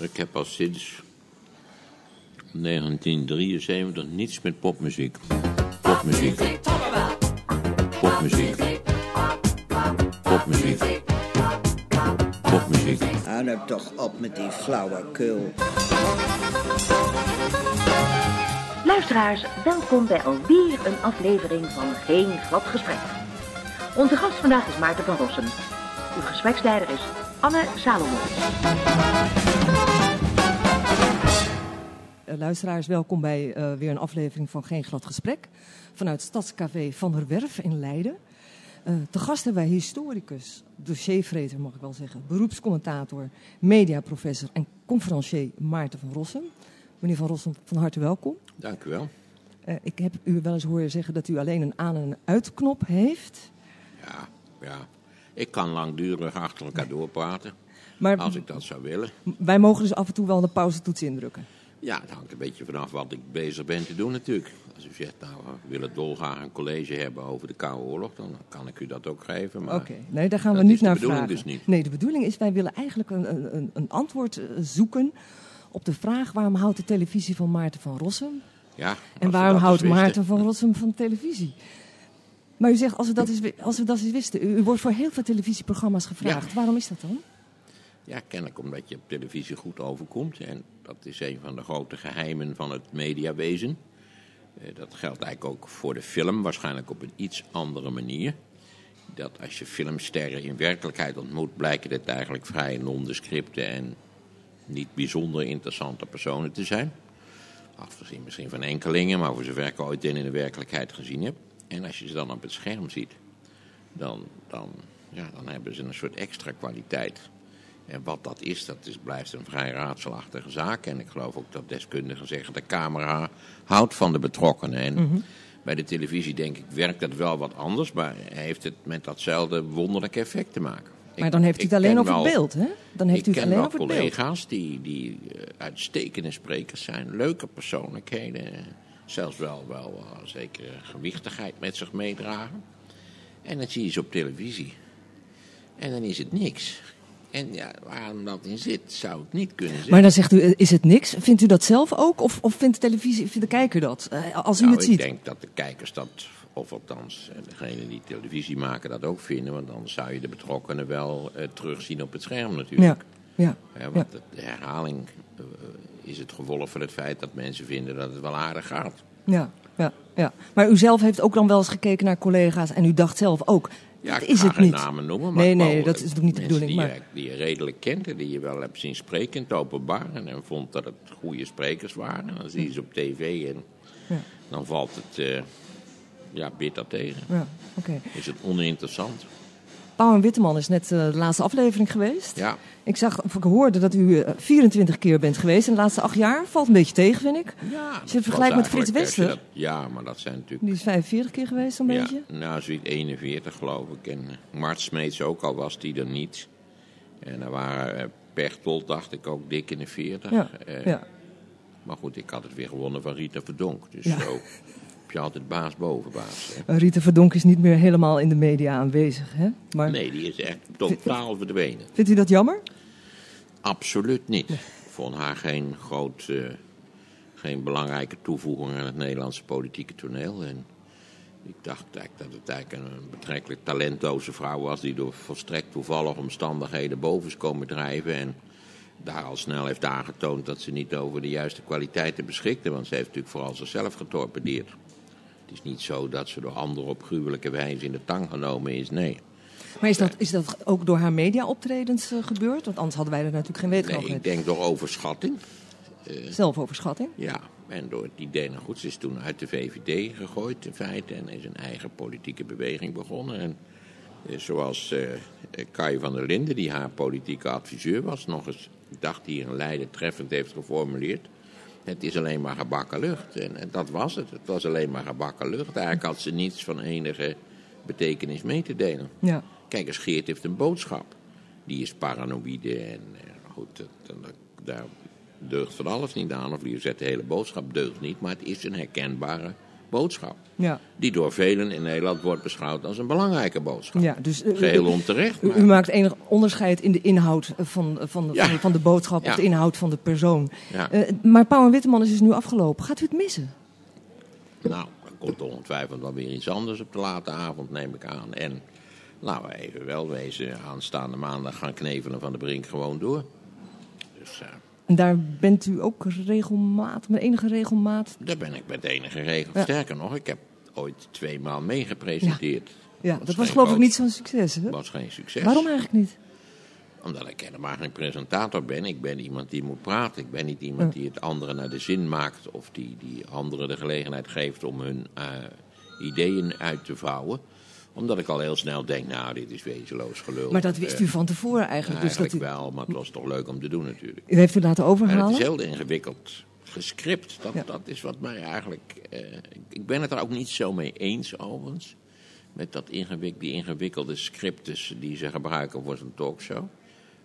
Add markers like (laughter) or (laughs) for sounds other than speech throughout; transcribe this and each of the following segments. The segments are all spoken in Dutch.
Ik heb al sinds 1973 niets met popmuziek. Popmuziek. Popmuziek. Popmuziek. Popmuziek. Hou nou toch op met die flauwekul. Luisteraars, welkom bij alweer een aflevering van Geen Glad Gesprek. Onze gast vandaag is Maarten van Rossum. Uw gespreksleider is Anne Salomon. Uh, luisteraars, welkom bij uh, weer een aflevering van Geen Glad Gesprek. Vanuit Stadscafé Van der Werf in Leiden. Uh, te gast hebben wij historicus, dossiervreter mag ik wel zeggen, beroepscommentator, mediaprofessor en conferencier Maarten van Rossum. Meneer Van Rossum, van harte welkom. Dank u wel. ik heb u wel eens horen zeggen dat u alleen een aan- en een uitknop heeft. Ja, ja. Ik kan langdurig achter elkaar doorpraten. Maar, als ik dat zou willen. Wij mogen dus af en toe wel de pauzetoets indrukken. Ja, het hangt een beetje vanaf wat ik bezig ben te doen natuurlijk. Als u zegt, nou, we willen dolgraag een college hebben over de Koude Oorlog, dan kan ik u dat ook geven. Oké, okay. nee, daar gaan we niet naar vragen. Dus niet. Nee, de bedoeling is, wij willen eigenlijk een, een, een antwoord zoeken op de vraag waarom houdt de televisie van Maarten van Rossum? Ja, en waarom houdt Maarten van Rossum van televisie? Maar u zegt, als we dat eens, als we dat eens wisten, u, u wordt voor heel veel televisieprogramma's gevraagd. Ja. Waarom is dat dan? Ja, kennelijk omdat je op televisie goed overkomt. En dat is een van de grote geheimen van het mediawezen. Dat geldt eigenlijk ook voor de film, waarschijnlijk op een iets andere manier. Dat als je filmsterren in werkelijkheid ontmoet, blijken dit eigenlijk vrij nondescripte en niet bijzonder interessante personen te zijn. Afgezien misschien van enkelingen, maar voor zover ik ooit in de werkelijkheid gezien heb. En als je ze dan op het scherm ziet, dan, dan, ja, dan hebben ze een soort extra kwaliteit. En wat dat is, dat is, blijft een vrij raadselachtige zaak. En ik geloof ook dat deskundigen zeggen, de camera houdt van de betrokkenen. En mm -hmm. bij de televisie denk ik, werkt dat wel wat anders. Maar heeft het met datzelfde wonderlijke effect te maken. Maar dan heeft u het alleen over het beeld, hè? Dan heeft ik u het ken alleen over het beeld. collega's die, die uh, uitstekende sprekers zijn. Leuke persoonlijkheden. Zelfs wel, wel zekere gewichtigheid met zich meedragen. En dan zie je ze op televisie. En dan is het niks. En ja, waarom dat in zit, zou ik niet kunnen zeggen. Maar dan zegt u, is het niks? Vindt u dat zelf ook? Of, of vindt de televisie, vindt de kijker dat? Uh, als u nou, het ziet? ik denk dat de kijkers dat, of althans degenen die televisie maken, dat ook vinden. Want dan zou je de betrokkenen wel uh, terugzien op het scherm natuurlijk. Ja. ja. want ja. de herhaling uh, is het gevolg van het feit dat mensen vinden dat het wel aardig gaat. Ja, ja, ja. Maar u zelf heeft ook dan wel eens gekeken naar collega's en u dacht zelf ook, ja, dat is het niet. namen noemen, maar nee, nee, dat is ook niet de bedoeling. Die, maar... je, die je redelijk kent en die je wel hebt zien spreken in het openbaar. En, en vond dat het goede sprekers waren. En dan zie je ze op tv en ja. dan valt het uh, ja, bitter tegen. Ja, okay. Is het oninteressant. Pauw en Witteman is net uh, de laatste aflevering geweest. Ja. Ik zag, of ik hoorde dat u uh, 24 keer bent geweest in de laatste acht jaar. Valt een beetje tegen, vind ik. Ja, Als je het vergelijkt met Frits Wester. Dat, ja, maar dat zijn natuurlijk... Die is 45 keer geweest, zo'n ja, beetje. Nou, zoiets 41 geloof ik. En Mart Smeets ook, al was die er niet. En er waren Pechtold, dacht ik, ook dik in de 40. Ja, uh, ja. Maar goed, ik had het weer gewonnen van Rita Verdonk. Dus Ja. zo (laughs) heb je altijd baas boven baas. Hè? Rita Verdonk is niet meer helemaal in de media aanwezig, hè? Maar Nee, die is echt totaal verdwenen. vindt u dat jammer? Absoluut niet. Ik vond haar geen groot, eh, geen belangrijke toevoeging aan het Nederlandse politieke toneel. En ik dacht eigenlijk dat het eigenlijk een betrekkelijk talentloze vrouw was... die door volstrekt toevallige omstandigheden boven is komen drijven... en daar al snel heeft aangetoond dat ze niet over de juiste kwaliteiten beschikte... want ze heeft natuurlijk vooral zichzelf getorpedeerd. Het is niet zo dat ze door anderen op gruwelijke wijze in de tang genomen is, nee. Maar is dat, is dat ook door haar media-optredens uh, gebeurd? Want anders hadden wij er natuurlijk geen weet van. Nee, ik denk door overschatting. Zelfoverschatting? Ja, en door het idee, nou goed, ze is toen uit de VVD gegooid in feite en is een eigen politieke beweging begonnen. En eh, zoals eh, Kai van der Linden, die haar politieke adviseur was, nog eens, ik dacht hier in Leiden treffend heeft geformuleerd. Het is alleen maar gebakken lucht. En, en dat was het. Het was alleen maar gebakken lucht. Eigenlijk had ze niets van enige betekenis mee te delen. Ja. Kijk, eens Geert heeft een boodschap. Die is paranoïde en uh, goed, dat, dat, daar deugt van alles niet aan. Of liever zegt de hele boodschap deugt niet. Maar het is een herkenbare boodschap. Ja. Die door velen in Nederland wordt beschouwd als een belangrijke boodschap. Ja, dus, uh, Geheel onterecht. U, maar- u maakt enig onderscheid in de inhoud van, van, Ja. van, van de boodschap Ja. of de inhoud van de persoon. Ja. Eh, maar Pauw en Witteman is dus nu afgelopen. Gaat u het missen? Nou, er komt ongetwijfeld wel weer iets anders op de late avond, neem ik aan. En laten we even wel wezen, aanstaande maandag gaan knevelen van de brink gewoon door. Dus eh, En daar bent u ook regelmatig, met enige regelmaat. daar ben ik met enige regel. Ja. Sterker nog, ik heb ooit twee maal meegepresenteerd. Ja, dat was geloof ik niet zo'n succes. Hè? was geen succes. Waarom eigenlijk niet? Omdat ik helemaal geen presentator ben. Ik ben iemand die moet praten. Ik ben niet iemand die het anderen naar de zin maakt. Of die, die anderen de gelegenheid geeft om hun eh, ideeën uit te vouwen. Omdat ik al heel snel denk, nou, dit is wezenloos gelul. Maar dat wist Eh, u van tevoren eigenlijk. Dus dat Eigenlijk u, wel, maar het was toch leuk om te doen natuurlijk. u heeft u laten En het overhalen? is heel ingewikkeld gescript. Dat, Ja. dat is wat mij eigenlijk... eh, ik- ben het er ook niet zo mee eens overigens. Met dat ingewik, die ingewikkelde scriptes die ze gebruiken voor zo'n talkshow.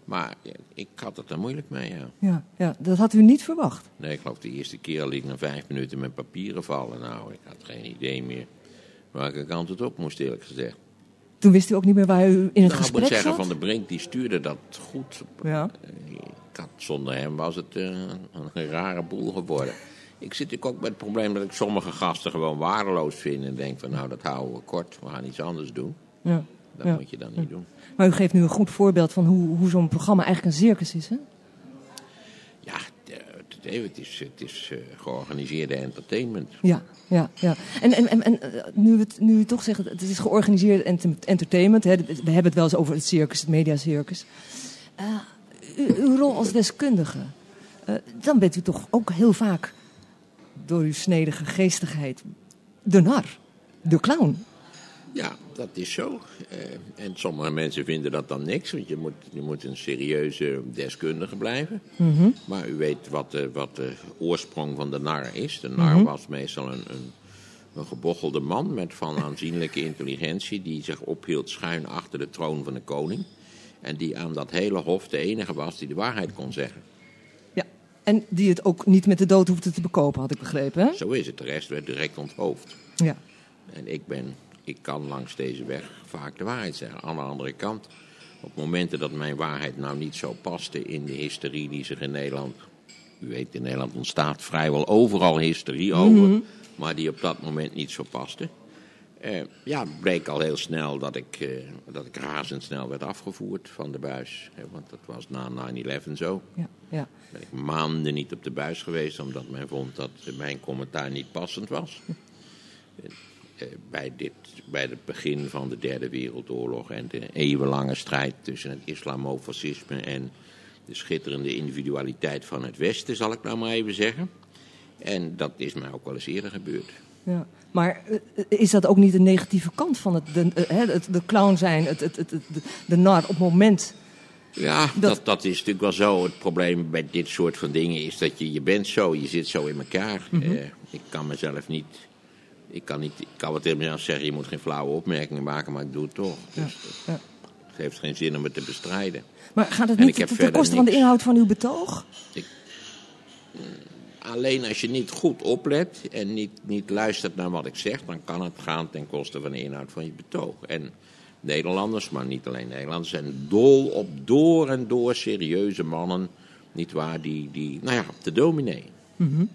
Maar ik had het er moeilijk mee, ja. Ja, ja, dat had u niet verwacht. Nee, ik geloof de eerste keer liet ik na vijf minuten mijn papieren vallen. Nou, ik had geen idee meer welke kant het op moest, eerlijk gezegd. Toen wist u ook niet meer waar u in het nou, ik gesprek moet zeggen, zat? Van de Brink die stuurde dat goed. Ja. Ik had, zonder hem was het eh, een rare boel geworden. Ik zit ook met het probleem dat ik sommige gasten gewoon waardeloos vind. En denk van nou, dat houden we kort, we gaan iets anders doen. Ja. Dat Ja. moet je dan niet doen. Maar u geeft nu een goed voorbeeld van hoe, hoe zo'n programma eigenlijk een circus is, hè? Eh, het, is, is eh, georganiseerde entertainment. Ja, ja, ja. En, en, en, eh, nu, het, nu toch zegt, het is georganiseerd ent- entertainment. Hè, we hebben het wel eens over het circus, het mediacircus. Eh u, uw rol als deskundige, dan bent u toch ook heel vaak door uw snedige geestigheid de nar, de clown. Ja, dat is zo. Eh, en sommige mensen vinden dat dan niks, want je moet, je moet een serieuze deskundige blijven. Maar u weet wat de, wat de oorsprong van de nar is. De nar was meestal een, een, een gebochelde man met van aanzienlijke intelligentie... die zich ophield schuin achter de troon van de koning. En die aan dat hele hof de enige was die de waarheid kon zeggen. Ja. En die het ook niet met de dood hoefde te bekopen, had ik begrepen, hè? Zo is het. De rest werd direct onthoofd. Ja. En ik, ben, ik kan langs deze weg vaak de waarheid zeggen. Aan de andere kant, op momenten dat mijn waarheid nou niet zo paste in de hysterie die zich in Nederland... U weet, in Nederland ontstaat vrijwel overal hysterie over, maar die op dat moment niet zo paste. Eh, ja, bleek al heel snel dat ik, eh, dat ik razendsnel werd afgevoerd van de buis. Hè, want dat was na 9-11 zo. Ja, ja. Ben ik maanden niet op de buis geweest, omdat men vond dat mijn commentaar niet passend was. (laughs) Eh, bij, dit, bij het begin van de Derde Wereldoorlog en de eeuwenlange strijd tussen het islamofascisme en de schitterende individualiteit van het Westen, zal ik nou maar even zeggen. En dat is mij ook wel eens eerder gebeurd. Ja. Maar eh, is dat ook niet de negatieve kant van het, de, eh, het, de clown zijn, het, het, het, de, nar op het moment? Ja, Dat- dat... Dat, is natuurlijk wel zo. Het probleem bij dit soort van dingen is dat je, je bent zo, je zit zo in elkaar. Eh, ik kan mezelf niet, ik kan niet, ik kan wat tegen zeggen, je moet geen flauwe opmerkingen maken, maar ik doe het toch. Dus ja. het heeft geen zin om het te bestrijden. Maar gaat het niet ik ten koste van de inhoud van uw betoog? Alleen als je niet goed oplet en niet, niet luistert naar wat ik zeg, dan kan het gaan ten koste van de inhoud van je betoog. En Nederlanders, maar niet alleen Nederlanders, zijn dol op door en door serieuze mannen, niet waar, die, die nou ja, de dominee. Mhm.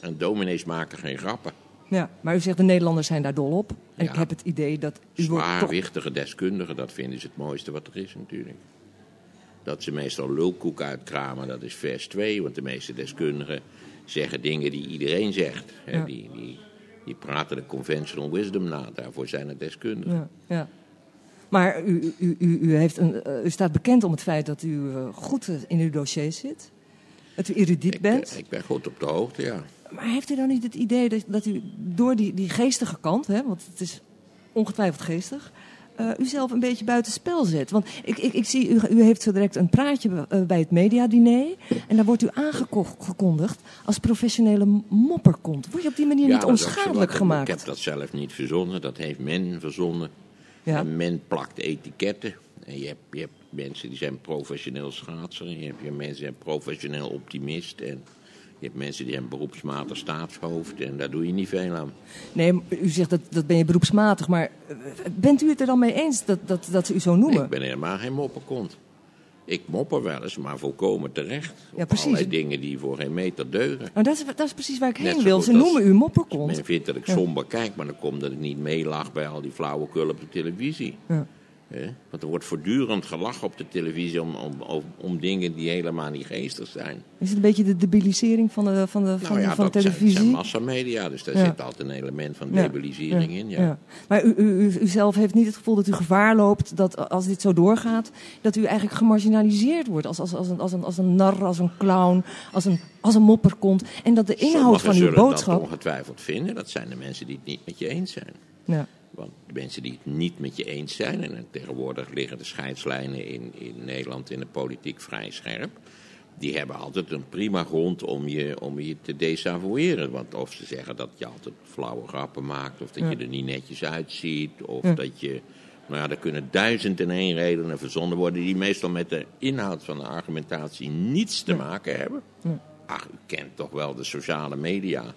En dominees maken geen grappen. Ja, maar u zegt de Nederlanders zijn daar dol op. En Ja. ik heb het idee dat u. Zwaarwichtige deskundigen, dat vinden ze het mooiste wat er is natuurlijk. Dat ze meestal lulkoek uitkramen, dat is vers 2. Want de meeste deskundigen zeggen dingen die iedereen zegt. Hè, Ja. die, die, die praten de conventional wisdom na. Daarvoor zijn het deskundigen. Ja, ja. Maar u, u, u, u, heeft een, eh, u staat bekend om het feit dat u eh, goed in uw dossier zit. Dat u erudiet Ik, bent. eh, ik ben goed op de hoogte, ja. Maar heeft u dan niet het idee dat, dat u door die, die geestige kant, hè, want het is ongetwijfeld geestig, u zelf een beetje buitenspel zet? Want ik, ik, ik zie, u, u heeft zo direct een praatje eh, bij het mediadiner en daar wordt u aangekondigd als professionele mopperkont. Word je op die manier Ja, niet onschadelijk gemaakt? Ik heb dat zelf niet verzonnen, dat heeft men verzonnen. Ja. En men plakt etiketten. En je hebt, je hebt mensen die zijn professioneel schaatser. En je hebt je mensen die zijn professioneel optimist. En Je hebt mensen die hebben beroepsmatig staatshoofd en daar doe je niet veel aan. Nee, u zegt dat, dat ben je beroepsmatig, maar eh, bent u het er dan mee eens dat, dat, dat ze u zo noemen? Ik ben helemaal geen mopperkont. Ik mopper wel eens, maar volkomen terecht. Ja, Op precies. allerlei dingen die voor geen meter deugen. Nou, dat, is, dat is precies waar ik heen wil. Ze noemen u mopperkont. Men vindt dat ik somber kijk, maar dan komt dat ik niet meelach bij al die flauwekul op de televisie. Ja. Want er wordt voortdurend gelachen op de televisie om, om, om, dingen die helemaal niet geestig zijn. Is het een beetje de debilisering van de, van de, van, nou ja, van de dat zijn, televisie? zijn massamedia, dus daar Ja. zit altijd een element van Ja. debilisering in. Ja. Maar u, u, u, zelf heeft niet het gevoel dat u gevaar loopt dat als dit zo doorgaat, dat u eigenlijk gemarginaliseerd wordt als, als, als, een, als, een, als een nar, als een clown, als een, als een mopperkont. En dat de inhoud Sommigen van uw zullen dat boodschap. ongetwijfeld vinden. Dat zijn de mensen die het niet met je eens zijn. Ja. Want de mensen die het niet met je eens zijn, en tegenwoordig liggen de scheidslijnen in, in Nederland in de politiek vrij scherp, die hebben altijd een prima grond om je, om je te desavoueren. Want of ze zeggen dat je altijd flauwe grappen maakt, of dat Ja. je er niet netjes uitziet, of Ja. dat je. Nou ja, er kunnen duizend en één redenen verzonnen worden die meestal met de inhoud van de argumentatie niets te maken hebben. Ach, u kent toch wel de sociale media.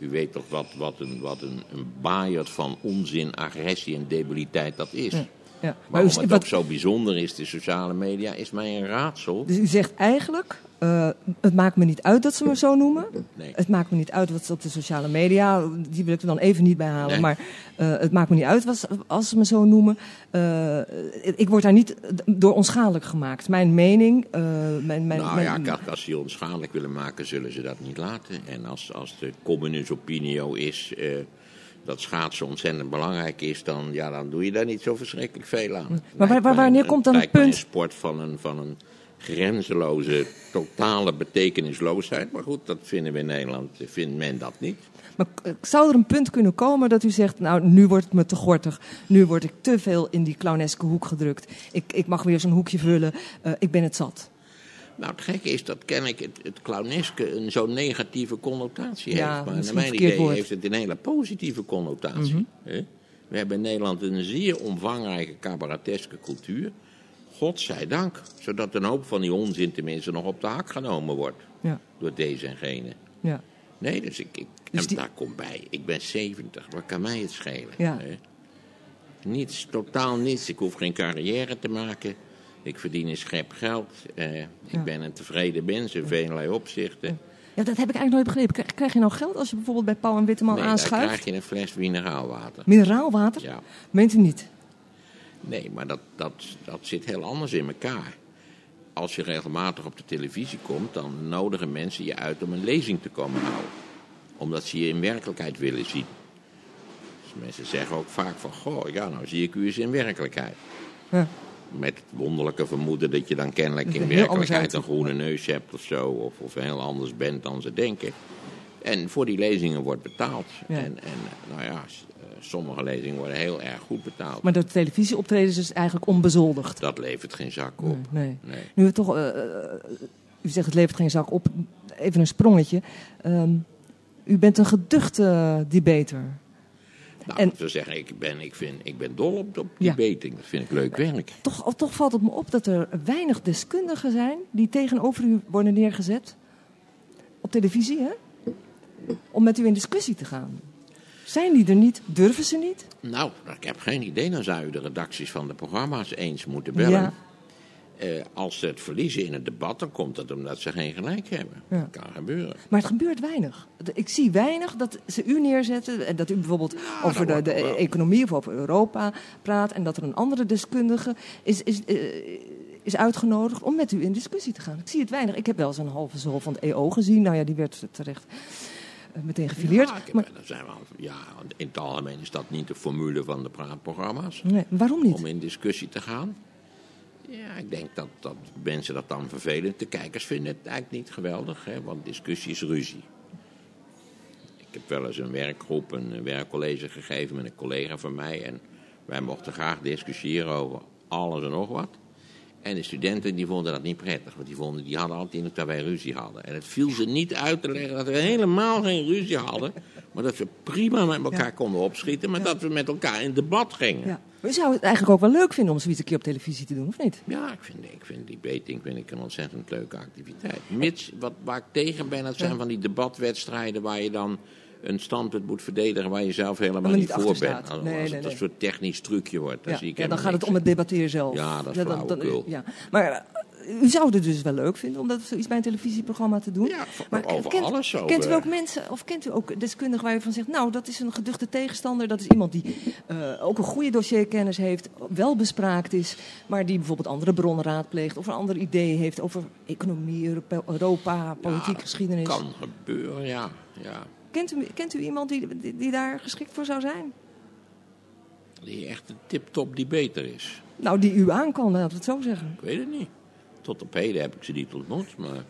U weet toch wat, wat, een, wat een, een baaierd van onzin, agressie en debiliteit dat is. Ja. Ja. Maar u, waarom het wat- ook zo bijzonder is, de sociale media, is mij een raadsel. dus u zegt eigenlijk, eh, het maakt me niet uit dat ze me zo noemen. Nee. Het maakt me niet uit wat ze op de sociale media, die wil ik er dan even niet bij halen. Nee. Maar eh, het maakt me niet uit wat, als ze me zo noemen. Eh, ik word daar niet door onschadelijk gemaakt. Mijn mening, mijn, mijn, nou mijn- ja, kijk, als ze je onschadelijk willen maken, zullen ze dat niet laten. En als, als de communis opinio is dat schaatsen ontzettend belangrijk is, dan, ja, dan doe je daar niet zo verschrikkelijk veel aan. mij wanneer komt dan het punt- een sport van een, van een grenzeloze, totale betekenisloosheid. Maar goed, dat vinden we in Nederland, vindt men dat niet. Maar k- zou er een punt kunnen komen dat u zegt, nou nu wordt het me te gortig. Nu word ik te veel in die clowneske hoek gedrukt. Ik, ik mag weer zo'n hoekje vullen. Eh, ik ben het zat. Nou, het gekke is dat ken ik het, het clowneske een zo'n negatieve connotatie Ja, heeft. Maar naar mijn idee woord. heeft het een hele positieve connotatie. hè? We hebben in Nederland een zeer omvangrijke cabareteske cultuur. Godzijdank. Zodat een hoop van die onzin tenminste nog op de hak genomen wordt. Ja, Door deze en gene. ja. Nee, dus ik, ik Dus en die- daar komt bij. Ik ben 70, wat kan mij het schelen? Ja. hè? Niets, totaal niets. Ik hoef geen carrière te maken. Ik verdien een schep geld. Ik Ja. ben een tevreden mens in velelei opzichten. ja, dat heb ik eigenlijk nooit begrepen. Krijg, je nou geld als je bijvoorbeeld bij Pauw en Witteman Nee, aanschuift? krijg je een fles mineraalwater. Mineraalwater? Ja. Meent u niet? Nee, maar dat, dat, dat zit heel anders in elkaar. Als je regelmatig op de televisie komt, dan nodigen mensen je uit om een lezing te komen houden. Omdat ze je in werkelijkheid willen zien. Dus mensen zeggen ook vaak van, goh, ja, nou zie ik u eens in werkelijkheid. Ja. Met het wonderlijke vermoeden dat je dan kennelijk in er werkelijkheid een groene neus hebt of zo. Of, of heel anders bent dan ze denken. En voor die lezingen wordt betaald. Ja. En, en nou ja, eh, sommige lezingen worden heel erg goed betaald. Maar de televisieoptredens is eigenlijk onbezoldigd. Dat levert geen zak op. Nee. Nee. Nu we toch, eh, eh, u zegt het levert geen zak op. Even een sprongetje. Ehm, u bent een geduchte debater. Nou, En- te zeggen, ik ben, ik, vind, ik ben dol op, op Ja. debating. Dat vind ik leuk werk. Toch, toch valt het me op dat er weinig deskundigen zijn die tegenover u worden neergezet. Op televisie, hè? Om met u in discussie te gaan. Zijn die er niet? Durven ze niet? Nou, ik heb geen idee. Dan zou u de redacties van de programma's eens moeten bellen. Ja. Eh, als ze het verliezen in het debat, dan komt dat omdat ze geen gelijk hebben. Ja. Dat kan gebeuren. Maar het gebeurt weinig. Ik zie weinig dat ze u neerzetten en dat u bijvoorbeeld over de, de economie of over Europa praat en dat er een andere deskundige is, is, eh, is uitgenodigd om met u in discussie te gaan. Ik zie het weinig. Ik heb wel eens een halve zool van het EO gezien. Nou ja, die werd terecht meteen gefileerd. Ja, ik maar, dat zijn wel, ja, in het algemeen is dat niet de formule van de praatprogramma's. nee, waarom niet? Om in discussie te gaan. Ja, ik denk dat, dat mensen dat dan vervelend. De kijkers vinden het eigenlijk niet geweldig, hè, want discussie is ruzie. Ik heb wel eens een werkgroep, een werkcollege gegeven met een collega van mij. En wij mochten graag discussiëren over alles en nog wat. En de studenten die vonden dat niet prettig, want die, vonden, die hadden altijd in dat wij ruzie hadden. En het viel ze niet uit te leggen dat we helemaal geen ruzie hadden, Maar dat we prima met elkaar konden opschieten, maar dat we met elkaar in debat gingen. Ja. Maar u zou het eigenlijk ook wel leuk vinden om zoiets een keer op televisie te doen, of niet? Ja, ik vind, ik vind debating vind ik een ontzettend leuke activiteit. Mits, wat, waar ik tegen ben, dat zijn van die debatwedstrijden waar je dan een standpunt moet verdedigen waar je zelf helemaal niet, voor bent. Als, Nee, als nee, het nee. een soort technisch trucje wordt, dan Ja, zie ik ja, dan gaat het om het debatteren zelf. Ja, dat is dan- flauwekul. ja. Maar eh, u zou het dus wel leuk vinden om dat zoiets bij een televisieprogramma te doen? Ja, maar over kent, alles, Kent u ook mensen, of kent u ook deskundigen waar u van zegt, nou, dat is een geduchte tegenstander, dat is iemand die eh, ook een goede dossierkennis heeft, wel bespraakt is, maar die bijvoorbeeld andere bronnen raadpleegt of een ander idee heeft over economie, Europa, Europa politiek, Ja, geschiedenis. Kan gebeuren, ja. ja. Kent, u, kent u iemand die, die, die daar geschikt voor zou zijn? Die echt een tip-top debater is. Nou, die u aan kan, laten we het zo zeggen. Ik weet het niet. Tot op heden heb ik ze niet ontmoet. Maar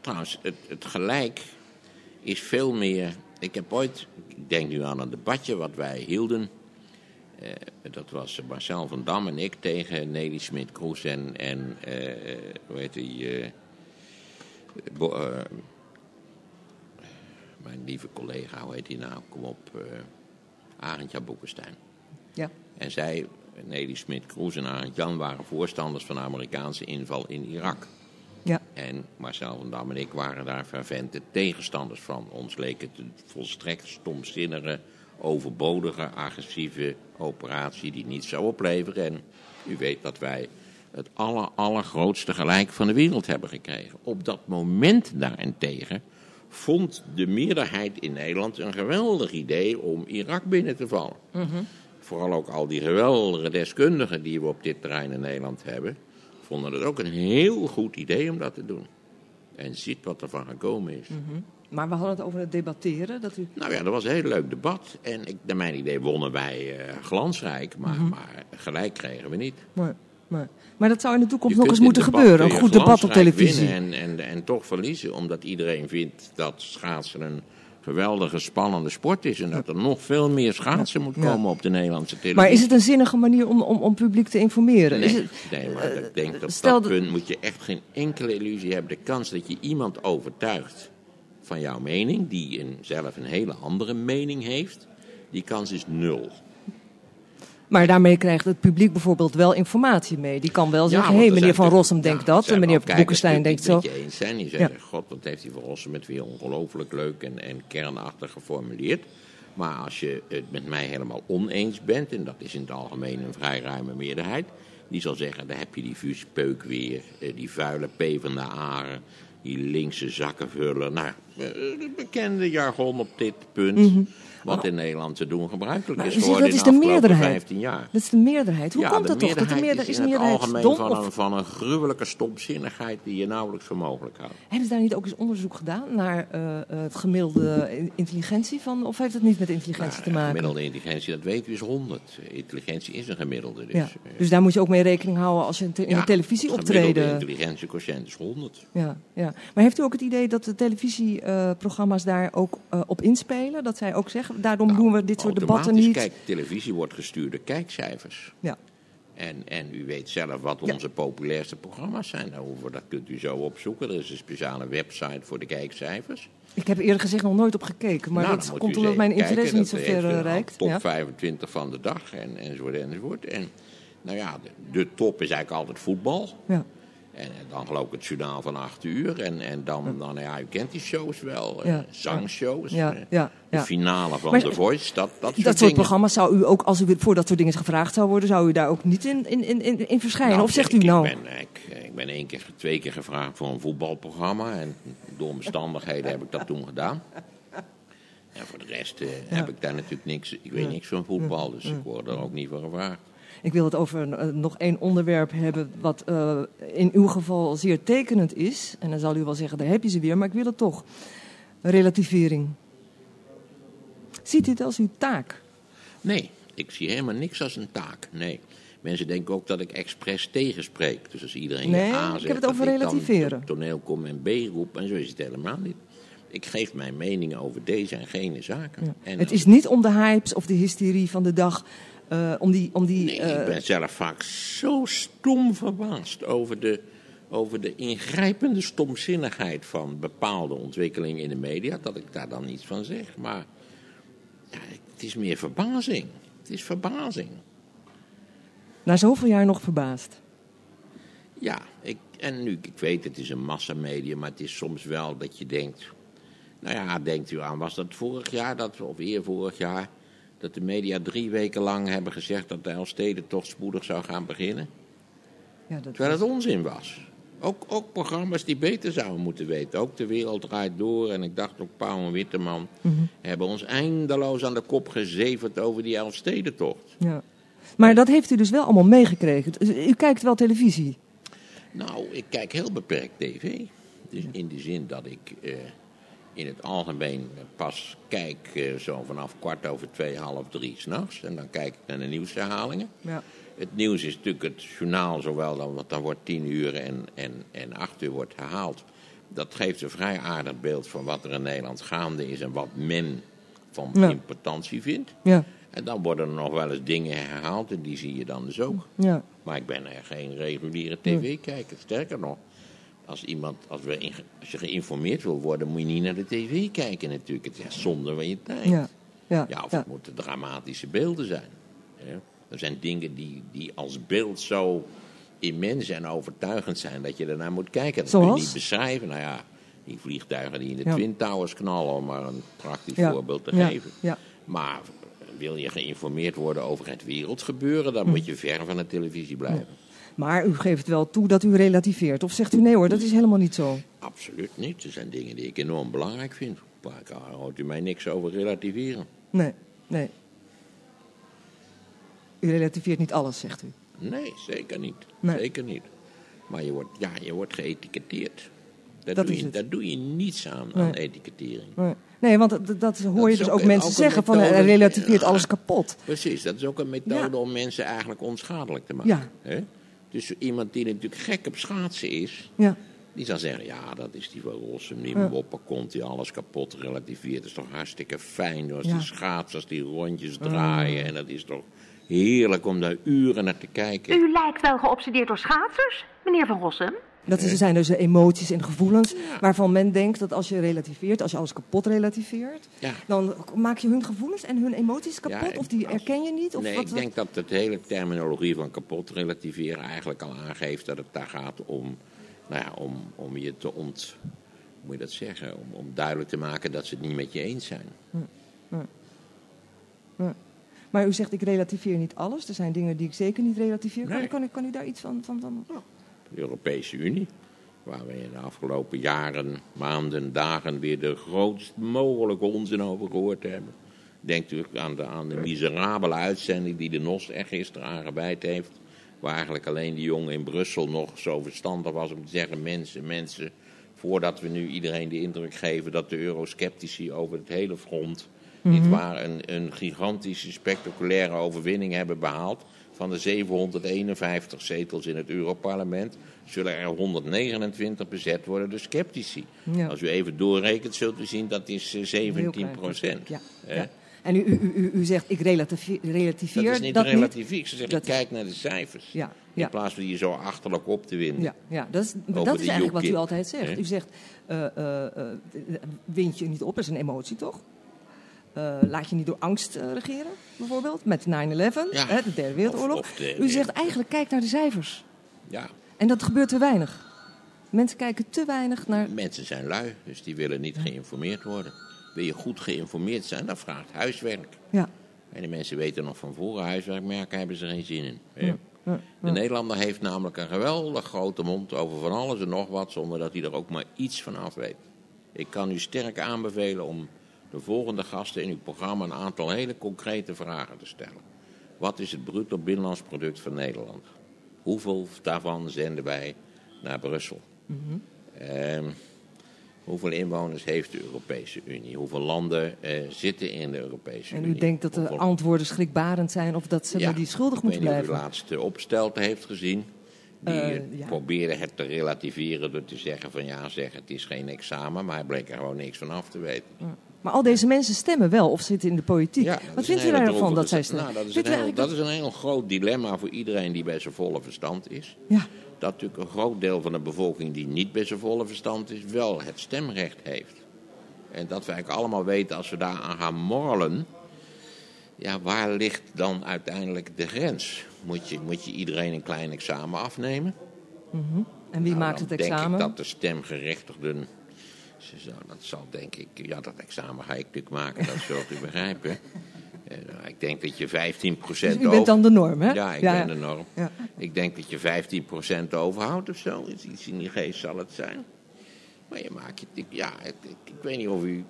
trouwens, het, het gelijk is veel meer. Ik heb ooit, ik denk nu aan een debatje wat wij hielden. Eh, dat was Marcel van Dam en ik tegen Nelly Smit-Kroes en, en eh, hoe heet die? eh, Bo- eh, mijn lieve collega, hoe heet die nou? Kom op, eh Arendtja Boekenstein. Ja. En zij, Nelly Smit-Kroes en Arend Jan, waren voorstanders van de Amerikaanse inval in Irak. Ja. En Marcel van Dam en ik waren daar fervente tegenstanders van. Ons leek het een volstrekt stomzinnige, overbodige, agressieve operatie die niets zou opleveren. En u weet dat wij het aller, allergrootste gelijk van de wereld hebben gekregen. Op dat moment daarentegen vond de meerderheid in Nederland een geweldig idee om Irak binnen te vallen. Vooral ook al die geweldige deskundigen die we op dit terrein in Nederland hebben, vonden het ook een heel goed idee om dat te doen. En ziet wat er van gekomen is. Maar we hadden het over het debatteren. Dat u... Nou ja, dat was een heel leuk debat. En ik, naar mijn idee wonnen wij eh, glansrijk, maar, maar gelijk kregen we niet. Maar, maar, maar dat zou in de toekomst Je nog eens moeten gebeuren. Een goed debat op televisie. En, en, en toch verliezen, omdat iedereen vindt dat schaatsen een geweldige, spannende sport is. En dat er nog veel meer schaatsen moet Ja. komen op de Nederlandse televisie. Maar is het een zinnige manier om, om, om publiek te informeren? Nee, Is het, nee maar ik denk dat op stel dat dat- punt moet je echt geen enkele illusie hebben. De kans dat je iemand overtuigt van jouw mening, die een, zelf een hele andere mening heeft, die kans is nul. Maar daarmee krijgt het publiek bijvoorbeeld wel informatie mee. Die kan wel zeggen, hé, er meneer Van Rossum denkt dat. En meneer Boekenstein denkt zo. je eens zijn. Die zeggen, god, wat heeft die Van Rossum het weer ongelooflijk leuk en, en kernachtig geformuleerd. Maar als je het met mij helemaal oneens bent, en dat is in het algemeen een vrij ruime meerderheid, die zal zeggen, daar heb je die vuurpeuk weer, eh, die vuile P van de Aren, die linkse zakkenvuller. Nou, bekende jargon op dit punt, wat in Nederland te doen gebruikelijk Mhm. Maar is geworden dat is de de meerderheid. 15 jaar. Dat is de meerderheid. Hoe ja, komt de dat toch? Dat de meerderheid is in het algemeen dom? van Of een, van een gruwelijke stomzinnigheid die je nauwelijks voor mogelijk houdt. hebben ze daar niet ook eens onderzoek gedaan naar eh, eh, het gemiddelde intelligentie van? Of heeft het niet met intelligentie te Nou, maken? Gemiddelde intelligentie, dat weten we, is 100. Intelligentie is een gemiddelde. Dus, Ja. eh, Dus daar moet je ook mee rekening houden als je te- in ja, een televisie gemiddelde optreden. intelligentiequotient is 100. Ja, ja. Maar heeft u ook het idee dat de televisieprogramma's daar ook eh, op inspelen? Dat zij ook zeggen, daarom doen we dit soort debatten niet? Kijk, televisie wordt gestuurd door kijkcijfers. Ja. En, en u weet zelf wat Ja. onze populairste programma's zijn. Daarover, dat kunt u zo opzoeken. Er is een speciale website voor de kijkcijfers. Ik heb eerlijk gezegd nog nooit op gekeken, maar Nou, dat komt omdat mijn interesse kijken. niet zo ver eh, reikt. Top Ja. 25 van de dag en, enzovoort enzovoort. En nou ja, de, de top is eigenlijk altijd voetbal. Ja. En, dan geloof ik het journaal van 8 uur. En, en dan, dan, ja, u kent die shows wel. eh, Ja. zangshows. Ja, eh, ja, De finale van Maar- The Voice. Dat, dat, Dat soort soort dingen. programma's zou u ook, als u voor dat soort dingen gevraagd zou worden, zou u daar ook niet in, in, in, in verschijnen? Nou, of zegt ik, u nou? Ik ben, ik, ik ben één keer, twee keer gevraagd voor een voetbalprogramma. En door omstandigheden heb ik dat toen gedaan. En voor de rest eh, heb ik daar natuurlijk niks... Ik weet niks van voetbal, dus ik word er ook niet voor gevraagd. Ik wil het over eh, nog één onderwerp hebben wat eh, in uw geval zeer tekenend is. En dan zal u wel zeggen, daar heb je ze weer, maar ik wil het toch. Relativering. Ziet u het als uw taak? Nee, ik zie helemaal niks als een taak. Nee. Mensen denken ook dat ik expres tegenspreek. Dus als iedereen Nee, A ik zegt, heb het over ik relativeren. toneel kom en B roep. En zo is het helemaal niet. Ik geef mijn mening over deze en gene zaken. En het is niet om de hypes of de hysterie van de dag, eh, om die... Om die Nee, eh, ik ben zelf vaak zo stom verbaasd over de, over de ingrijpende stomzinnigheid van bepaalde ontwikkelingen in de media, dat ik daar dan niets van zeg. Maar Ja, het is meer verbazing. Het is verbazing. Na zoveel jaar nog verbaasd. Ja, ik, en nu, ik weet, het is een massamedia, maar het is soms wel dat je denkt... Nou ja, denkt u aan, was dat vorig jaar, dat, of eer vorig jaar... dat de media drie weken lang hebben gezegd dat de Elstede toch spoedig zou gaan beginnen? Ja, dat Terwijl het onzin was. Ook, ook programma's die beter zouden moeten weten. Ook De Wereld Draait Door en ik dacht ook Pauw en Witteman... Mhm. hebben ons eindeloos aan de kop gezeverd over die Elfstedentocht. ja. Maar dat heeft u dus wel allemaal meegekregen. Dus U kijkt wel televisie. Nou, ik kijk heel beperkt tv. Dus in de zin dat ik eh, in het algemeen pas kijk eh, zo vanaf kwart over twee, half drie s'nachts. En dan kijk ik naar de nieuwsherhalingen. Ja. Het nieuws is natuurlijk het journaal, zowel dan, want dan wordt tien uur en, en, en acht uur wordt herhaald. Dat geeft een vrij aardig beeld van wat er in Nederland gaande is en wat men van Ja. importantie vindt. Ja. En dan worden er nog wel eens dingen herhaald en die zie je dan dus ook. Ja. Maar ik ben er geen reguliere tv-kijker. Sterker nog, als, iemand, als, we in- als je geïnformeerd wil worden, moet je niet naar de tv kijken natuurlijk. Het is zonde van je tijd. Ja. Ja. Ja, of ja. het moeten dramatische beelden zijn. Er zijn dingen die, die als beeld zo immens en overtuigend zijn dat je ernaar moet kijken. Dat kun Zoals? je niet beschrijven. Nou ja, die vliegtuigen die in de. Twin Towers knallen, om maar een praktisch voorbeeld te geven. Ja. Maar wil je geïnformeerd worden over het wereldgebeuren, Hm. dan moet je ver van de televisie blijven. Maar u geeft wel toe dat u relativeert. Of zegt u nee hoor, dat is helemaal niet zo. Absoluut niet. Er zijn dingen die ik enorm belangrijk vind. Daar hoort u mij niks over relativeren. Nee, nee. U relativeert niet alles, zegt u. Nee, zeker niet. Nee. Zeker niet. Maar je wordt, ja, je wordt geëtiketteerd. Daar, Dat doe is je, het. daar doe je niets aan, Nee. aan etikettering. Nee, nee want dat, dat hoor je dus ook mensen ook zeggen van hij relativeert Ja. alles kapot. Precies, dat is ook een methode Ja. om mensen eigenlijk onschadelijk te maken. Ja. Dus iemand die natuurlijk gek op schaatsen is, Ja, die zal zeggen, ja, dat is die van Rossum, die Ja. moppen komt, die alles kapot relativeert. Dat is toch hartstikke fijn, als Ja. die schaats, als die rondjes draaien. En dat is toch heerlijk om daar uren naar te kijken. U lijkt wel geobsedeerd door schaatsers, meneer Van Rossum. Dat is, zijn dus de emoties en gevoelens waarvan men denkt dat als je relativeert, als je alles kapot relativeert, Ja. dan maak je hun gevoelens en hun emoties kapot. Ja, of die erken je niet. Of nee, wat, ik denk dat de hele terminologie van kapot relativeren eigenlijk al aangeeft dat het daar gaat om, nou ja, om, om je te ont, hoe moet je dat zeggen, om, om duidelijk te maken dat ze het niet met je eens zijn. Maar u zegt ik relativeer niet alles. Er zijn dingen die ik zeker niet relativeer. Kan, Nee. kan, u- kan u daar iets van... van, van... De Europese Unie, waar we in de afgelopen jaren, maanden, dagen weer de grootst mogelijke onzin over gehoord hebben. Denkt u aan de, aan de miserabele uitzending die de NOS er gisteren aangeweid heeft. Waar eigenlijk alleen die jongen in Brussel nog zo verstandig was om te zeggen: mensen, mensen. Voordat we nu iedereen de indruk geven dat de eurosceptici over het hele front. niet waar een, een gigantische, spectaculaire overwinning hebben behaald. Van de 751 zetels in het Europarlement zullen er 129 bezet worden door sceptici. Ja. Als u even doorrekent, zult u zien dat is eh, 17 Heel procent. Ja, ja. En u, u, u, u zegt ik relativeer, relativeer Dat is niet dat relatief. Ze zeggen, Dat- kijk naar de cijfers. Ja, In plaats van je zo achterlijk op te winden. Ja, ja dat is, dat is eigenlijk wat u altijd zegt. U zegt, eh, eh, eh, wind je niet op, dat is een emotie toch? Eh, laat je niet door angst eh, regeren, bijvoorbeeld, met 9-11, Ja. hè, de derde wereldoorlog. Of- of de- U zegt eigenlijk, kijk naar de cijfers. Ja, En dat gebeurt te weinig. Mensen kijken te weinig naar... mensen zijn lui, dus die willen niet geïnformeerd worden. Wil je goed geïnformeerd zijn, dan vraagt huiswerk. Ja, En de mensen weten nog van voren huiswerkmerken, hebben ze geen zin in. ja, De Nederlander heeft namelijk een geweldig grote mond over van alles en nog wat, zonder dat hij er ook maar iets van af weet. Ik kan u sterk aanbevelen om de volgende gasten in uw programma een aantal hele concrete vragen te stellen. Wat is het bruto binnenlands product van Nederland? Hoeveel daarvan zenden wij naar Brussel? Ehm, hoeveel inwoners heeft de Europese Unie? Hoeveel landen eh, zitten in de Europese en Unie? u denkt dat de Hoeveel- antwoorden schrikbarend zijn of dat ze ja, die schuldig ik moeten weet niet of blijven. u de opstelte heeft gezien. Die ja. probeerde het te relativeren door te zeggen van ja, zeg het is geen examen. Maar hij bleek er gewoon niks van af te weten. Maar al deze mensen stemmen wel of zitten in de politiek. Ja, Wat vindt u daarvan dat zij stemmen? Nou, dat, is een heel, eigenlijk dat is een heel groot dilemma voor iedereen die bij zijn volle verstand is. Ja, Dat natuurlijk een groot deel van de bevolking die niet bij zijn volle verstand is, wel het stemrecht heeft. En dat wij eigenlijk allemaal weten, als we daaraan gaan morrelen, Ja, waar ligt dan uiteindelijk de grens? Moet je, moet je iedereen een klein examen afnemen? En wie Nou, maakt het denk examen? ik dat de stemgerechtigden... Ze zou, dat zal denk ik... Ja, dat examen ga ik natuurlijk maken, dat zult u begrijpen. (laughs) Eh, nou, ik denk dat je 15% Dus u bent dan de norm, hè? Ja, ik ja. ben de norm. Ja. Ik denk dat je 15% overhoudt of zo. Iets, iets in die geest zal het zijn. Maar je maakt je... Ja, ik, ik, ik weet niet of u...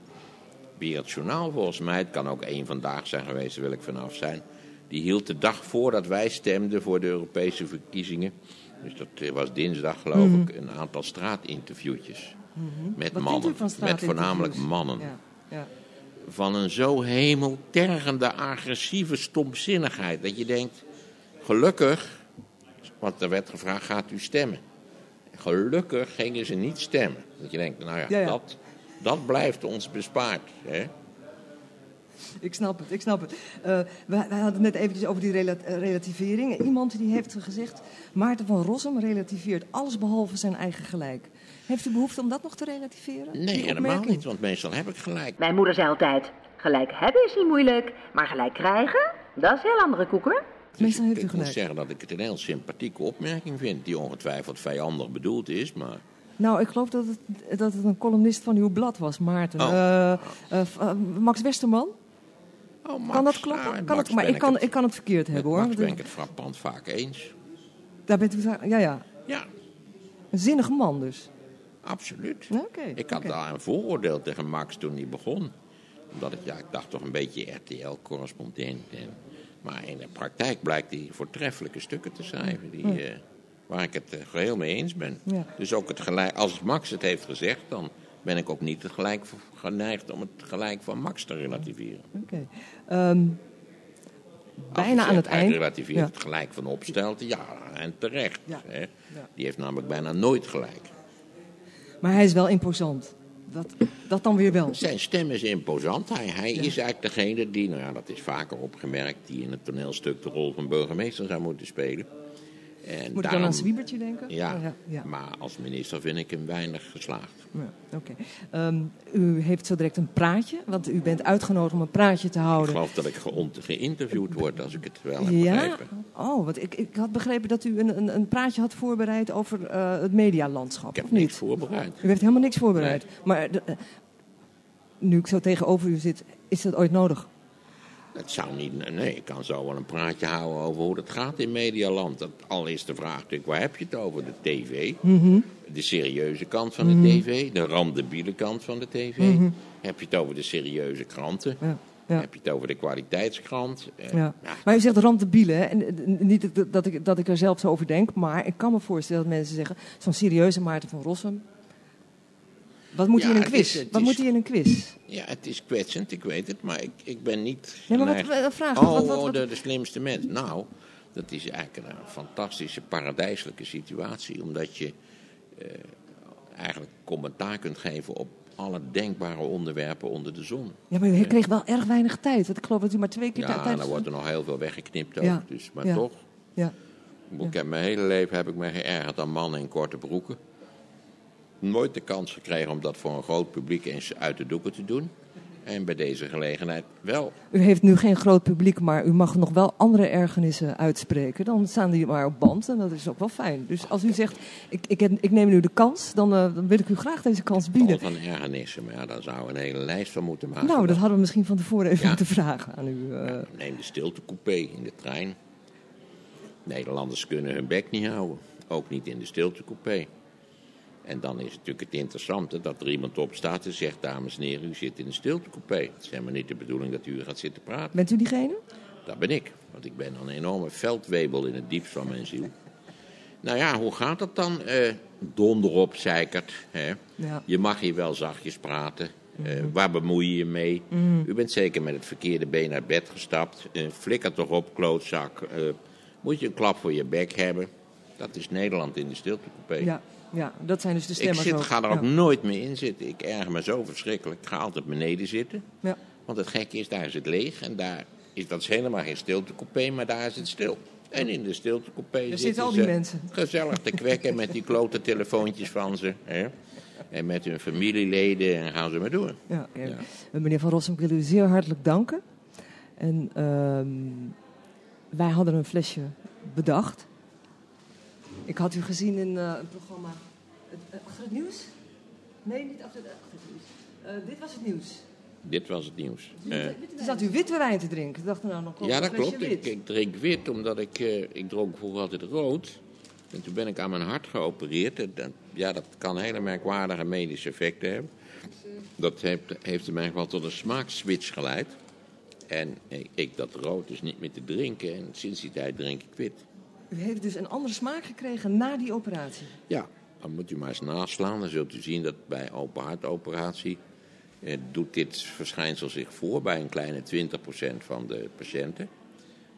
Weer het journaal volgens mij, het kan ook één vandaag zijn geweest, daar wil ik vanaf zijn. Die hield de dag voordat wij stemden voor de Europese verkiezingen. Dus dat was dinsdag geloof ik, een aantal straatinterviewtjes. Met Wat mannen, met voornamelijk mannen. Ja. Ja. Van een zo hemeltergende, agressieve stomzinnigheid. Dat je denkt, gelukkig, want er werd gevraagd, gaat u stemmen? Gelukkig gingen ze niet stemmen. Dat je denkt, nou ja. Dat, dat blijft ons bespaard. Hè? Ik snap het, ik snap het. Eh, wij hadden het net eventjes over die rela- eh, relativering. Iemand die heeft gezegd, Maarten van Rossum relativeert alles behalve zijn eigen gelijk. Heeft u behoefte om dat nog te relativeren? Nee, helemaal niet, want meestal heb ik gelijk. Mijn moeder zei altijd, gelijk hebben is niet moeilijk, maar gelijk krijgen, dat is een heel andere koek hoor. Meestal heeft ik moet zeggen dat ik het een heel sympathieke opmerking vind, die ongetwijfeld vijandig bedoeld is, maar... Nou, ik geloof dat het, dat het een columnist van uw blad was, Maarten. Oh. Eh, eh, eh, Max Westerman? Oh, Max, kan dat kloppen? nou, met kan Max het, maar ik kan, het- ik kan het verkeerd met hebben hoor. Max Want, ben ik het frappant vaak eens. Daar bent u, ja, ja. Ja, Een zinnige man dus. Absoluut. Ja, Oké. Ik had oké. daar een vooroordeel tegen Max toen hij begon. Omdat ik, ja, ik dacht toch een beetje RTL-correspondent. En, maar in de praktijk blijkt hij voortreffelijke stukken te schrijven. Die, eh, waar ik het eh, geheel mee eens ben. Ja. Dus ook het gelijk, als Max het heeft gezegd, dan ben ik ook niet het gelijk geneigd om het gelijk van Max te relativeren. Oké. Ehm, Als bijna aan het eind. relativeert Ja. het gelijk van opstelt, ja, en terecht. Ja. Hè. Ja. Die heeft namelijk bijna nooit gelijk. Maar hij is wel imposant. Dat, dat dan weer wel. Zijn stem is imposant. Hij, hij is eigenlijk degene die, nou ja, dat is vaker opgemerkt, die in het toneelstuk de rol van burgemeester zou moeten spelen. En Moet ik dan aan Zwiebertje denken? Ja, Oh, ja, ja. maar als minister vind ik hem weinig geslaagd. Ja, Oké. Ehm, u heeft zo direct een praatje, want u bent uitgenodigd om een praatje te Ik houden. geloof dat ik geïnterviewd word, als ik het wel heb ja? begrepen. Oh, want ik, ik had begrepen dat u een, een, een praatje had voorbereid over eh, het medialandschap, Ik heb of niet? niks voorbereid. U heeft helemaal niks voorbereid. Maar de- eh, nu ik zo tegenover u zit, is dat ooit nodig? Het zou niet, nee, ik kan zo wel een praatje houden over hoe het gaat in Medialand. Dat, al is de vraag natuurlijk, waar heb je het over? De tv, Mhm. de serieuze kant van de tv, de randebiele kant van de tv. Heb je het over de serieuze kranten? Mhm. Ja. Ja. Heb je het over de kwaliteitskrant? Eh, Ja. ja, Maar u zegt randebielen, hè? En, eh, niet dat- dat ik, dat ik er zelf zo over denk, maar ik kan me voorstellen dat mensen zeggen, zo'n serieuze Maarten van Rossum, wat moet Ja, hij in een het quiz? is- het wat is- moet hij in een quiz? ja, het is kwetsend, ik weet het, maar ik, ik ben niet. Nee, maar wat- geneigd- wat- vraag, Oh, wat- wat- oh, de, de slimste mens. Nou, dat is eigenlijk een fantastische, paradijselijke situatie, omdat je eh, eigenlijk commentaar kunt geven op alle denkbare onderwerpen onder de zon. Ja, maar u kreeg wel erg weinig tijd, want ik geloof dat u maar twee keer Ja, tijd dan wordt er nog heel veel weggeknipt ook. Ja, Dus, maar ja. toch, Ja. ik heb mijn hele leven heb ik me geërgerd aan mannen in korte broeken. Nooit de kans gekregen om dat voor een groot publiek eens uit de doeken te doen. En bij deze gelegenheid wel. U heeft nu geen groot publiek, maar u mag nog wel andere ergernissen uitspreken. Dan staan die maar op band en dat is ook wel fijn. Dus als u zegt, ik, ik, ik neem nu de kans, dan, eh, dan wil ik u graag deze kans bieden. van ergernissen, maar ja, daar zou een hele lijst van moeten maken. Nou, dat hadden we misschien van tevoren even Ja. moeten vragen aan u. eh. Neem de stiltecoupé in de trein. Nederlanders kunnen hun bek niet houden. Ook niet in de stiltecoupé. En dan is het natuurlijk het interessante dat er iemand op staat en zegt... dames en heren, u zit in de stiltecoupé. Het is helemaal niet de bedoeling dat u gaat zitten praten. Bent u diegene? Dat ben ik. Want ik ben een enorme veldwebel in het diepst van mijn ziel. Nou ja, hoe gaat dat dan? Eh donder op, zeikert. Hè? Ja. Je mag hier wel zachtjes praten. Eh, waar bemoei je je mee? U bent zeker met het verkeerde been uit bed gestapt. Eh, flikker toch op, klootzak. Eh, moet je een klap voor je bek hebben? Dat is Nederland in de stiltecoupé. Ja, ja, dat zijn dus de ik stemmers zit, ook. ga er ja. ook nooit meer in zitten. Ik erger me zo verschrikkelijk. Ik ga altijd beneden zitten. Ja. Want het gekke is, daar is het leeg. En daar is dat is helemaal geen stiltecoupé, maar daar is het stil. En in de stiltecoupé zitten al die ze mensen. gezellig te kwekken met die klote telefoontjes van ze. Hè? En met hun familieleden en gaan ze maar door. Ja, ja. Ja. Meneer Van Rossum, ik wil u zeer hartelijk danken. En ehm, wij hadden een flesje bedacht. Ik had u gezien in eh, een programma het, eh, achter het nieuws. Nee, niet achter, het- achter het nieuws. Eh, dit was het nieuws. Dit was het nieuws. Toen zat u witte wijn te drinken. Ik dacht nou, dan komt ja, dat klopt. Ik, drink wit omdat ik, ik dronk vroeger altijd rood. En toen ben ik aan mijn hart geopereerd. En ja, dat kan hele merkwaardige medische effecten hebben. Dat heeft, heeft mij wel tot een smaakswitch geleid. En ik, ik dat rood is niet meer te drinken. En sinds die tijd drink ik wit. U heeft dus een andere smaak gekregen na die operatie. Ja, dan moet u maar eens naslaan. Dan zult u zien dat bij open hartoperatie eh, doet dit verschijnsel zich voor bij een kleine 20% van de patiënten.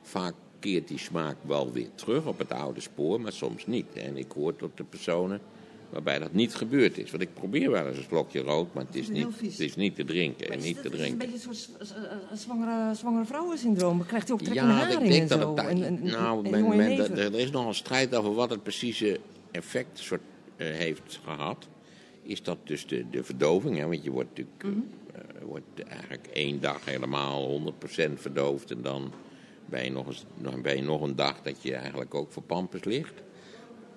Vaak keert die smaak wel weer terug op het oude spoor, maar soms niet. En ik hoor tot de personen waarbij dat niet gebeurd is. Want ik probeer wel eens een slokje rood, maar het is niet, het is niet te drinken. En niet is te dat- is een drinken. beetje een soort z- z- zwangere, zwangere vrouwensyndroom. Dan krijgt u ook trek Ja, ik denk en dat zo. het daar- en, nou, en men- men- neven. er is nog een strijd over wat het precieze effect soort, eh, heeft gehad. Is dat dus de, de verdoving? Hè? Want je wordt natuurlijk Mhm. eh, wordt eigenlijk één dag helemaal 100% verdoofd. En dan ben je, nog eens, ben je nog een dag dat je eigenlijk ook voor pampers ligt.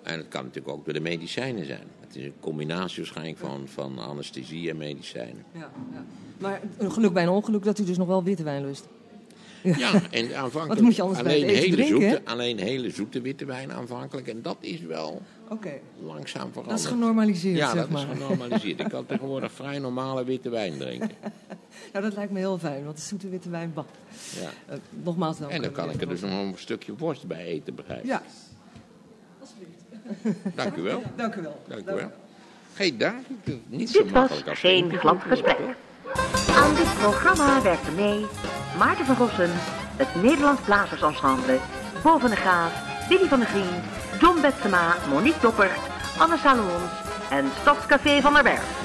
En het kan natuurlijk ook door de medicijnen zijn. Het is een combinatie waarschijnlijk van, van anesthesie en medicijnen. Ja, ja. Maar een geluk bij een ongeluk dat u dus nog wel witte wijn lust. Ja, (laughs) en aanvankelijk moet je alleen, hele drinken, zoete, alleen hele zoete witte wijn aanvankelijk. En dat is wel Oké, langzaam veranderd. dat is genormaliseerd, Ja, zeg dat maar. is genormaliseerd. Ik kan tegenwoordig vrij normale witte wijn drinken. (laughs) Nou, dat lijkt me heel fijn, want de zoete witte wijn, bah. Ja. Eh, nogmaals dank. En dan kan ik er dus nog een stukje worst bij eten, begrijp? Ja, Dank u wel. dank u wel. Dank u wel. Geen daar, niet zo Dit was als geen glad gesprek. Aan dit programma werkten mee Maarten van Rossum, het Nederlands Blazersensemble, Bo van der Graaf, Willy van der Vriend, John Betsema, Monique Doppert, Anne Salomons en Stadscafé van der Berg.